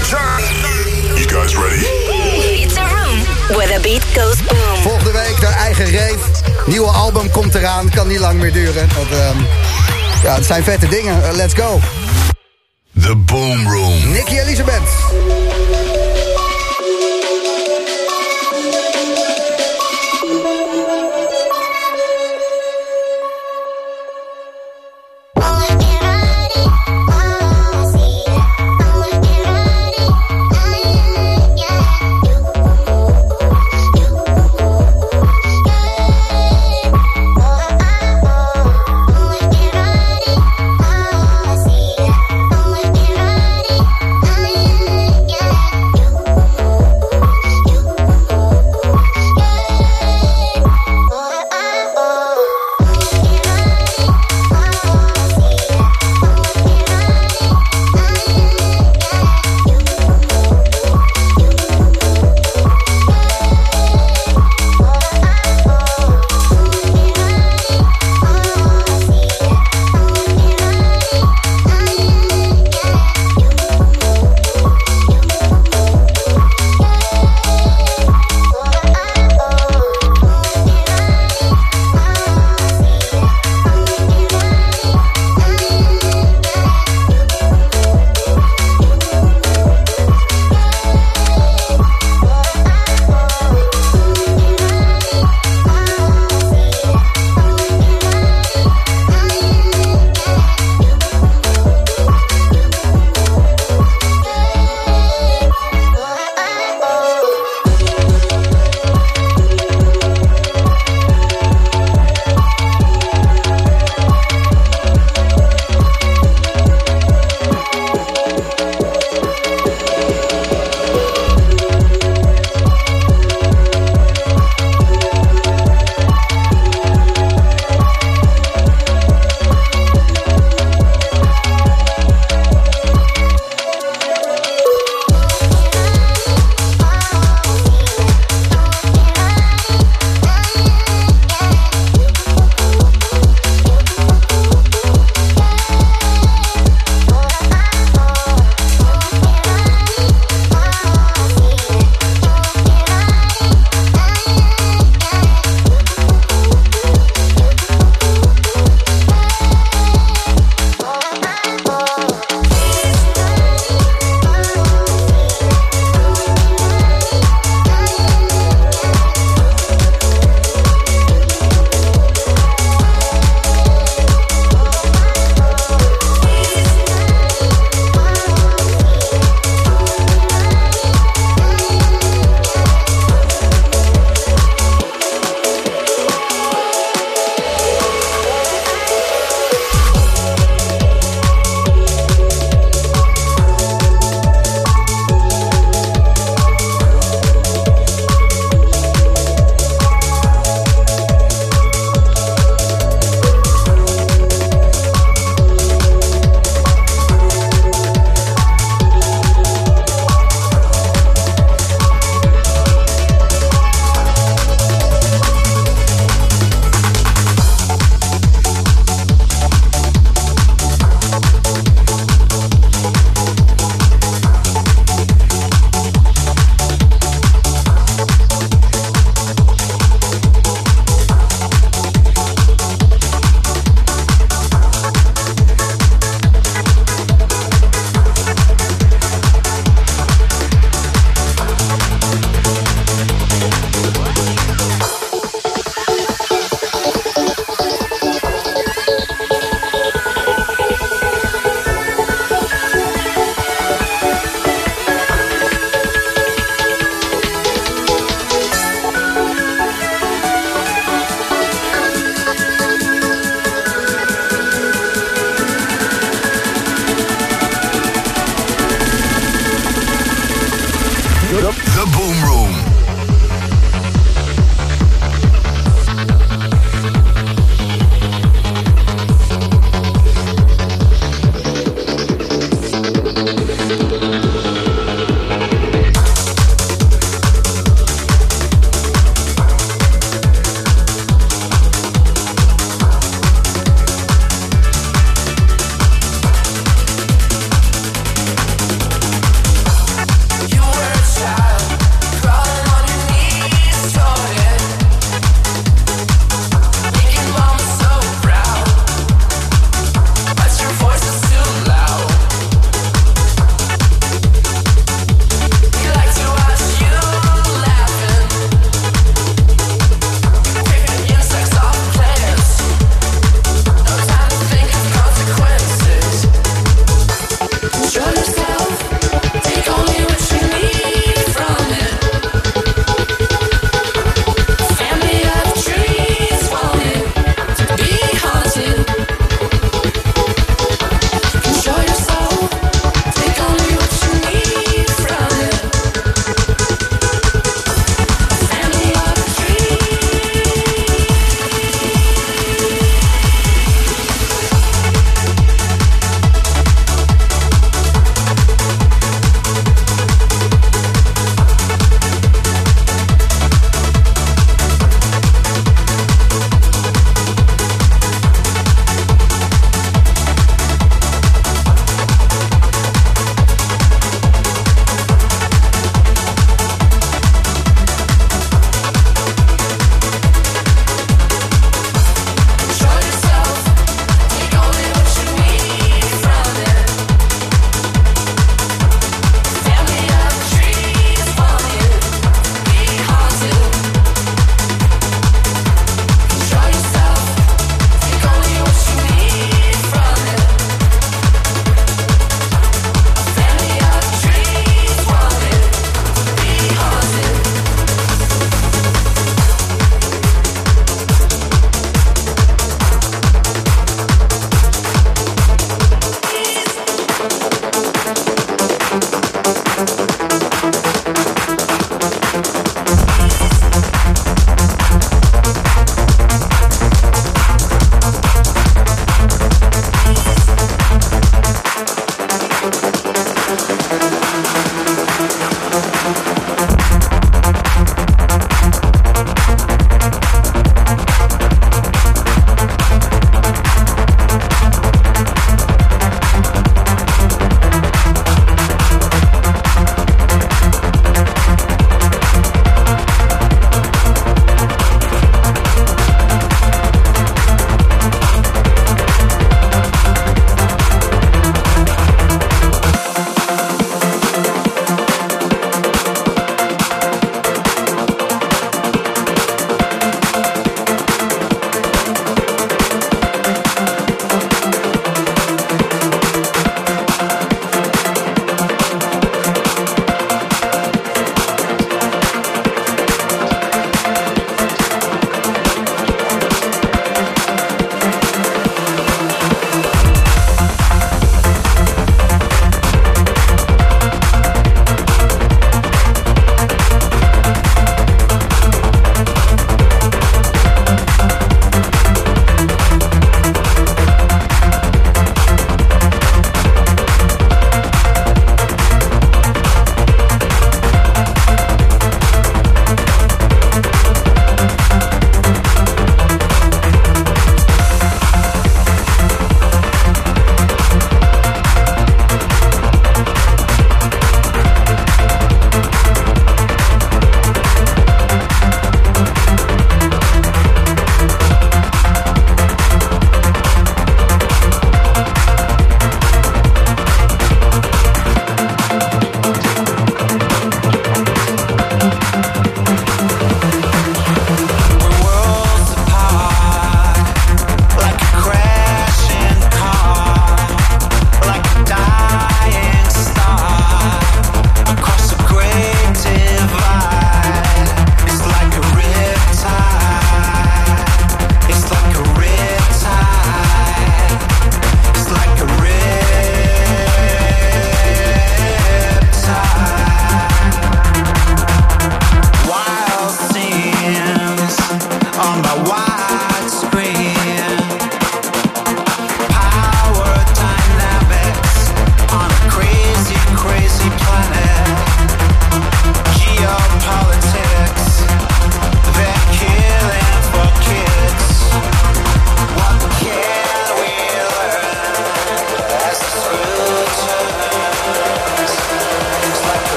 You guys ready? It's a room where the beat goes boom. Volgende week de eigen rave. Nieuwe album komt eraan. Kan niet lang meer duren. Ehm, ja, het zijn vette dingen. Eh, let's go. The Boom Room. Nicky Elisabeth.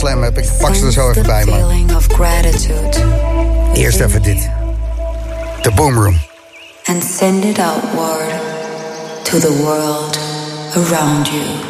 Slam heb ik. Pak ze er zo even bij me. Eerst even dit. De Boomroom. And send it outward to the world around you.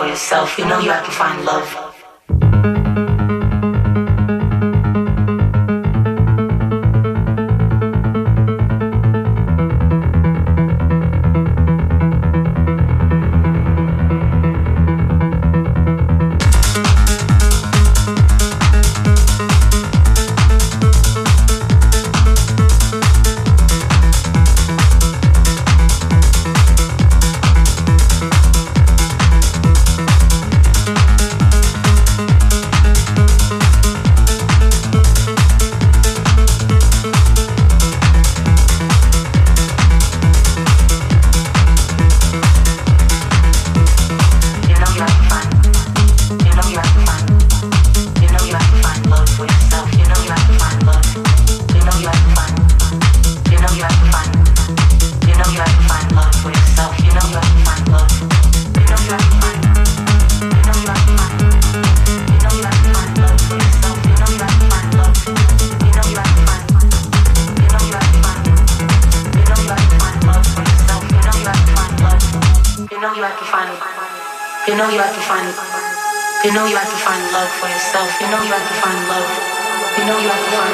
for yourself. You know you have to find love. You know you have to find love for yourself. You know you have to find love. You know you have to find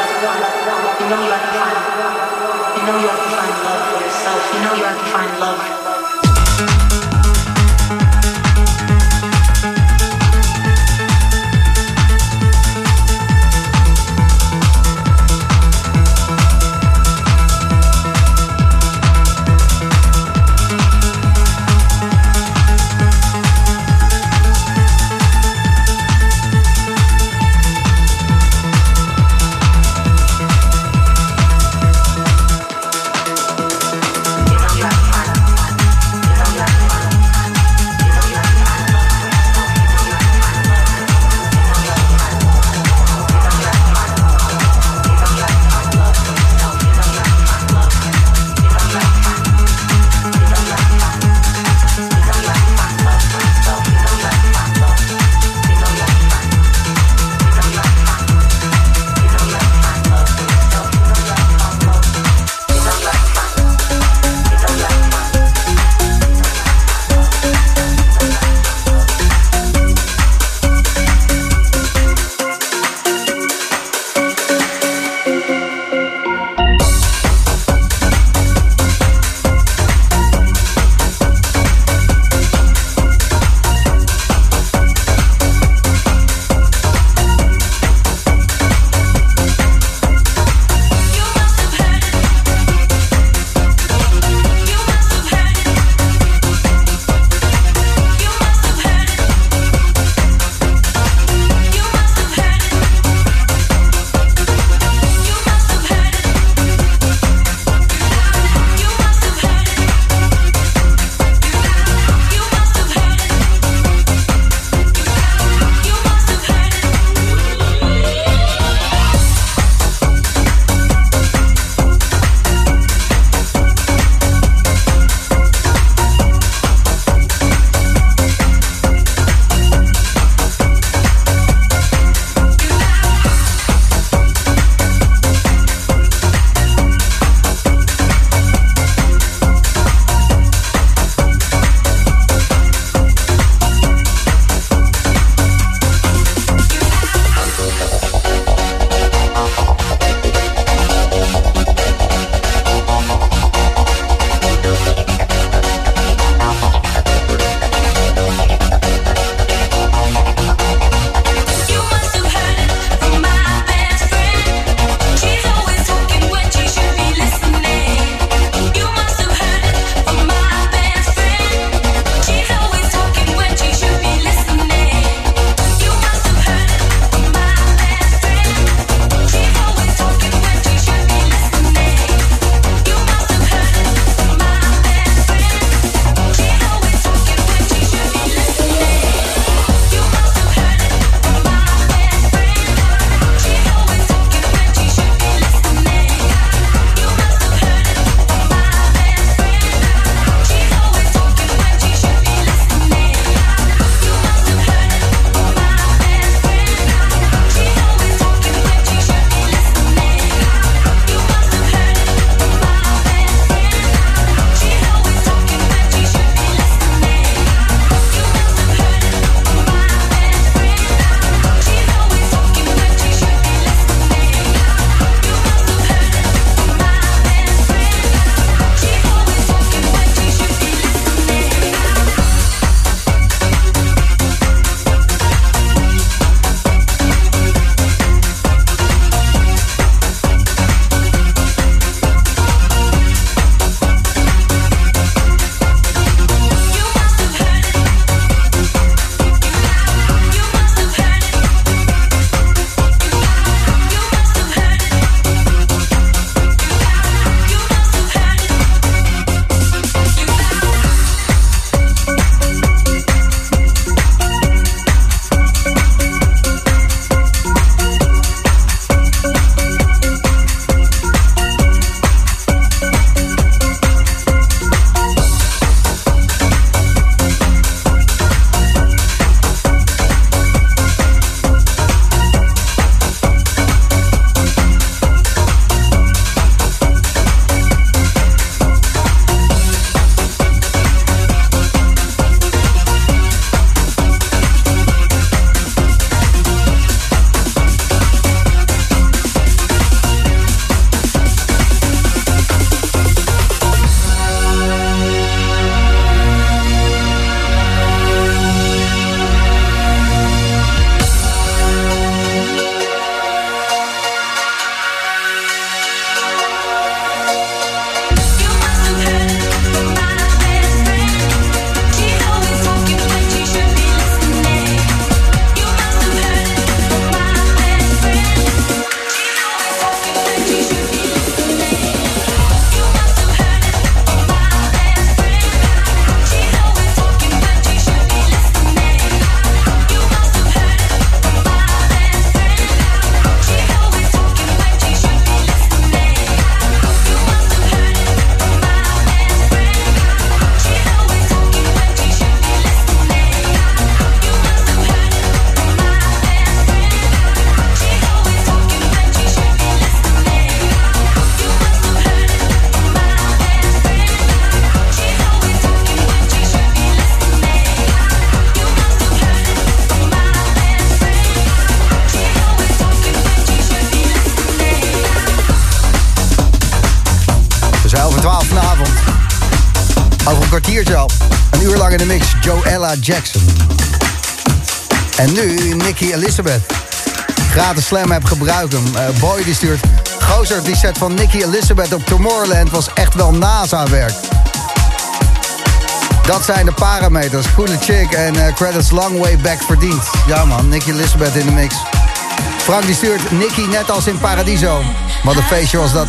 You know you have to find You know you have to find love for yourself. You know you have to find love. Jackson. En nu Nicky Elizabeth. Gratis slam heb gebruikt hem. Eh, Boy die stuurt... Gozer, die set van Nicky Elizabeth op Tomorrowland was echt wel NASA-werk. Dat zijn de parameters. Coole chick en eh, credits long way back verdiend. Ja man, Nicky Elizabeth in de mix. Frank die stuurt Nicky net als in Paradiso. Wat een feestje was dat.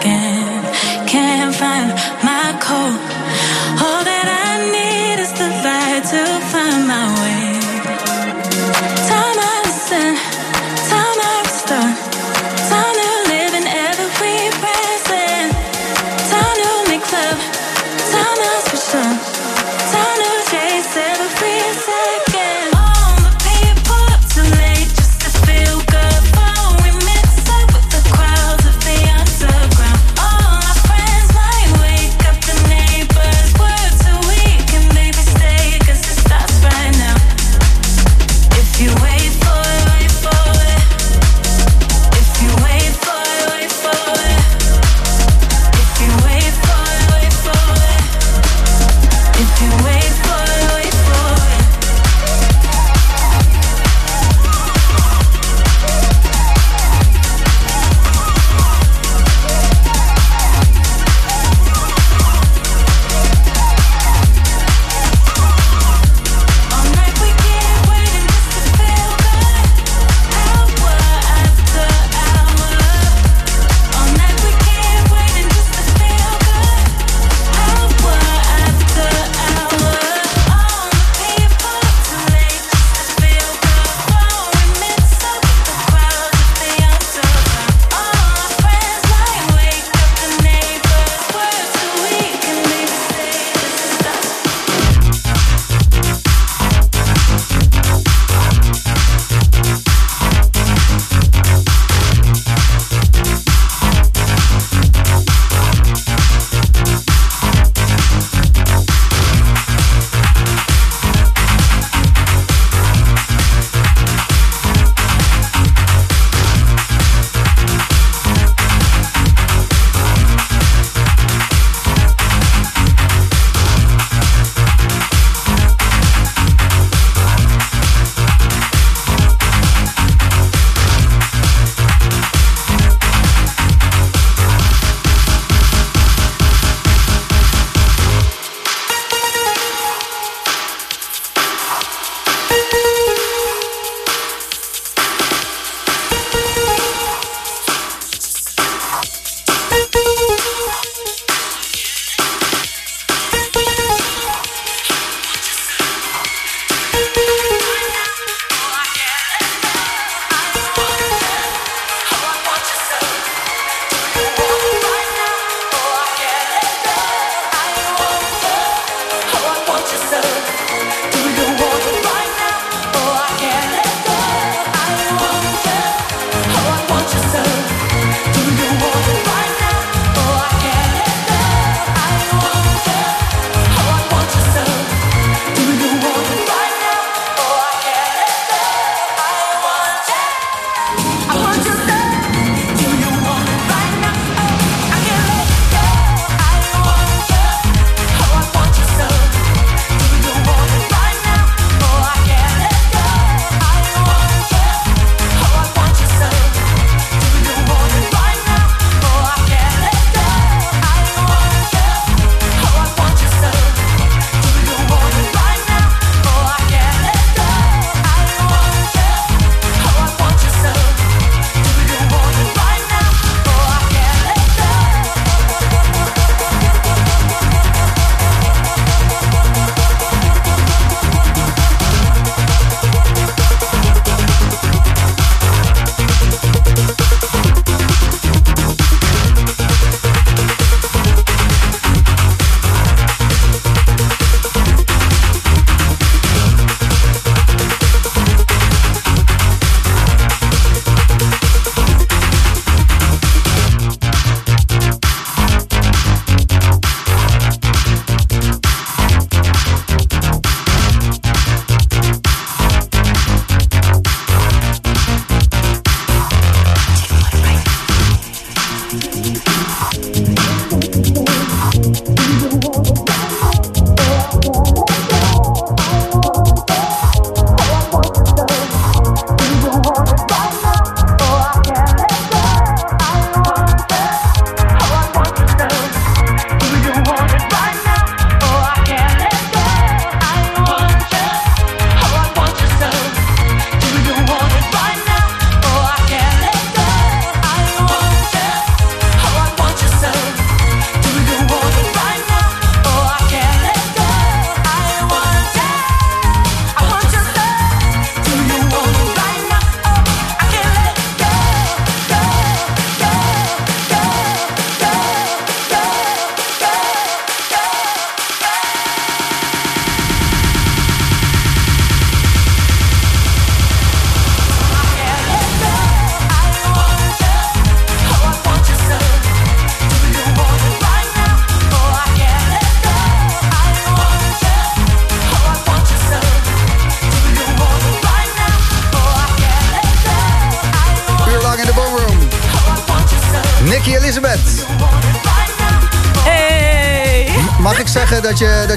again. Can't find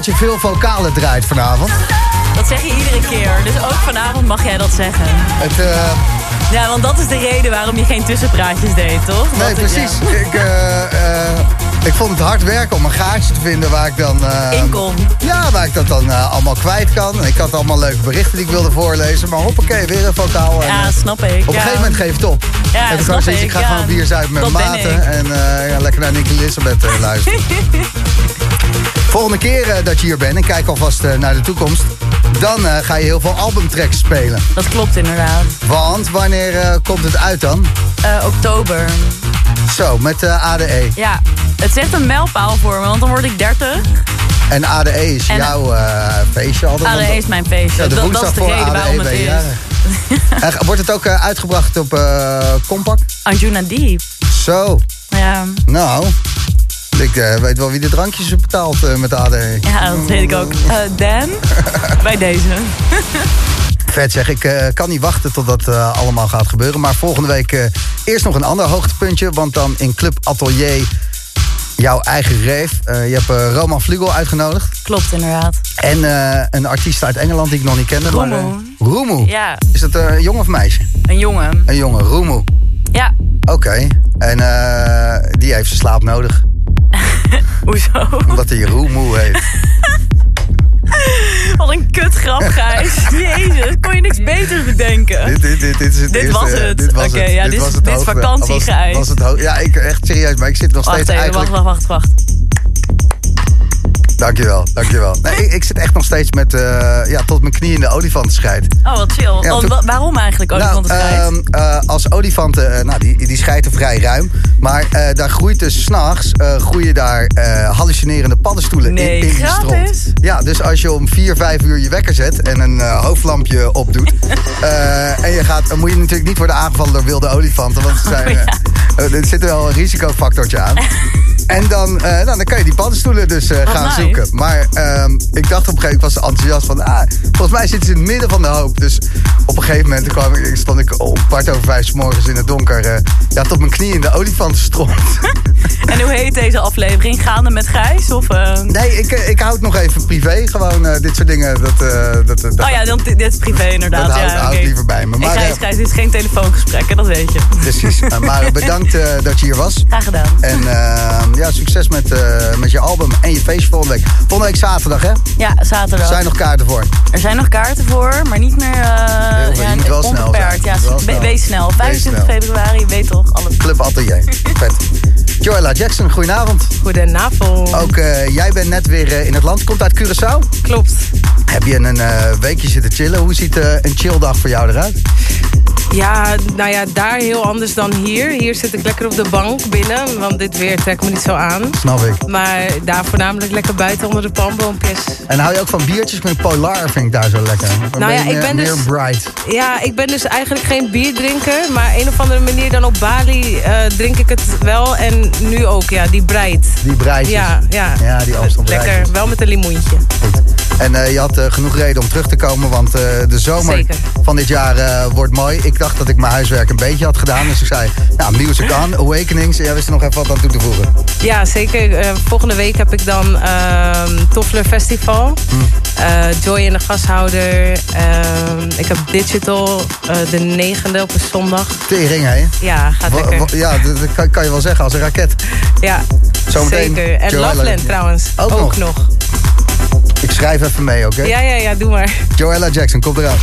dat je, veel vocalen draait vanavond. Dat zeg je iedere keer. Dus ook vanavond mag jij dat zeggen. Het, eh, Ja, want dat is de reden waarom je geen tussenpraatjes deed, toch? nee, precies. ja. Ik, eh, eh, ik vond het hard werken om een gaatje te vinden waar ik dan... In kon. Ja, waar ik dat dan allemaal kwijt kan. Ik had allemaal leuke berichten die ik wilde voorlezen. Maar hoppakee, weer een vocaal. En, Ja, snap ik. op een ja. gegeven moment geef het op. Ja, en snap ik ik, ga ja. gewoon bier zuipen met maten. En ja, lekker naar Nicky Elizabeth eh, luisteren. Volgende keer eh, dat je hier bent en kijk alvast eh, naar de toekomst. Dan eh, ga je heel veel albumtracks spelen. Dat klopt inderdaad. Want wanneer komt het uit dan? Oktober. Zo, met ADE. Ja, het echt een mijlpaal voor me, want dan word ik 30. En ADE is En- jouw feestje altijd. ADE is mijn feestje. Ja, de dat, dat is de voor reden ADE waarom het is. wordt het ook uitgebracht op Compact? Anjuna Deep. Zo, Ja, nou. Ik eh, weet wel wie de drankjes betaalt eh, met ADE. ja, dat weet ik ook. Eh, Dan, bij deze. Vet zeg, ik kan niet wachten tot dat allemaal gaat gebeuren. Maar volgende week eerst nog een ander hoogtepuntje. Want dan in Club Atelier jouw eigen reef. Je hebt Roman Vlugel uitgenodigd. Klopt inderdaad. En een artiest uit Engeland die ik nog niet kende. maar, Roemoe. Roemoe. Ja, Is dat een jongen of meisje? een jongen. Een jongen, Roemoe. Ja, Oké. En die heeft zijn slaap nodig. hoezo? Omdat hij Roemoe heet. Wat een kutgrap, Gijs. Jezus, kon je niks beters bedenken? dit, dit, dit, dit is het Dit eerste, was het. Dit Oké, het. ja, dit dit was is- het dit is vakantie, was, Gijs. was het Ja, ik echt serieus. Maar ik zit nog Wacht steeds even, eigenlijk... wacht, wacht, wacht, wacht. Dankjewel, dankjewel. Nee, ik, ik zit echt nog steeds met, eh, ja, tot mijn knie in de olifantenscheid. Oh, wat chill. Ja, toen- waarom eigenlijk olifantenscheid? Nou, eh, als olifanten, eh, nou, die, die scheiden vrij ruim. Maar daar groeit dus s'nachts uh, groeien daar hallucinerende paddenstoelen Nee, in, gratis? stront. Ja, dus als je om 4, 5 uur je wekker zet en een hoofdlampje opdoet. en je gaat, dan moet je natuurlijk niet worden aangevallen door wilde olifanten. Want ze zijn, Oh, ja. eh, er zit er wel een risicofactortje aan. En dan, eh, nou, dan kan je die paddenstoelen dus eh, gaan nice. zoeken. Maar ehm, ik dacht op een gegeven moment, ik was enthousiast van... Ah, volgens mij zitten ze in het midden van de hoop. Dus op een gegeven moment kwam ik, stond ik om kwart over vijf 's morgens in het donker... eh, ja, tot mijn knie in de olifantenstront. En hoe heet deze aflevering? Gaande met Gijs? Of, eh, nee, ik, eh, ik hou het nog even privé. Gewoon eh, dit soort dingen, dat... dat, dat Oh ja, dan, dit is privé inderdaad. Dat houdt- ja, houdt liever bij me. En Maar, Gijs, Gijs, dit is geen telefoongesprek, hè, dat weet je. Precies. Maar bedankt dat je hier was. Graag gedaan. En eh, ja, succes met, met je album en je feestje volgende week. Volgende week zaterdag, hè? Ja, zaterdag. Er zijn nog kaarten voor. Er zijn nog kaarten voor, maar niet meer uh. Je moet wel snel. Ja, Wel snel. wees snel. 25 snel. februari, weet toch, alles. Club Atelier. Vet. Joella Jackson, goedenavond. Goedenavond. Ook eh, jij bent net weer eh, in het land. Komt uit Curaçao. Klopt. Heb je een eh, weekje zitten chillen? Hoe ziet eh, een chilldag voor jou eruit? Ja, nou ja, daar heel anders dan hier. Hier zit ik lekker op de bank binnen, want dit weer trekt me niet zo aan. Snap ik. Maar daar voornamelijk lekker buiten onder de palmboompjes. En hou je ook van biertjes? Met Polar vind ik daar zo lekker. Dan Nou ja, ik meer- ben dus- bright. Ja, ik ben dus eigenlijk geen bierdrinker, maar een of andere manier dan op Bali eh, drink ik het wel. En nu ook, ja, die breit. Die breitjes. Ja, ja. Ja, die Amstel Lekker, wel met een limoentje. Goed. En je had eh, genoeg reden om terug te komen, want eh, de zomer Zeker. van dit jaar eh, wordt mooi. Ik dacht dat ik mijn huiswerk een beetje had gedaan. Dus ik zei, nou, Music On, Awakenings. Jij wist er nog even wat aan toe te voegen. Ja, zeker. Volgende week heb ik dan ehm Toffler Festival. Eh, Joy in de gashouder. Ehm, ik heb Digital de negende op een zondag. Tering, hè? Ja, gaat lekker. Ja, dat kan, kan je wel zeggen als een raket. Ja, Zometeen zeker. En Joella- Loveland trouwens. Ook nog? nog. Ik schrijf even mee, oké? Ja, ja, ja, doe maar. Joella Jackson, komt eraan.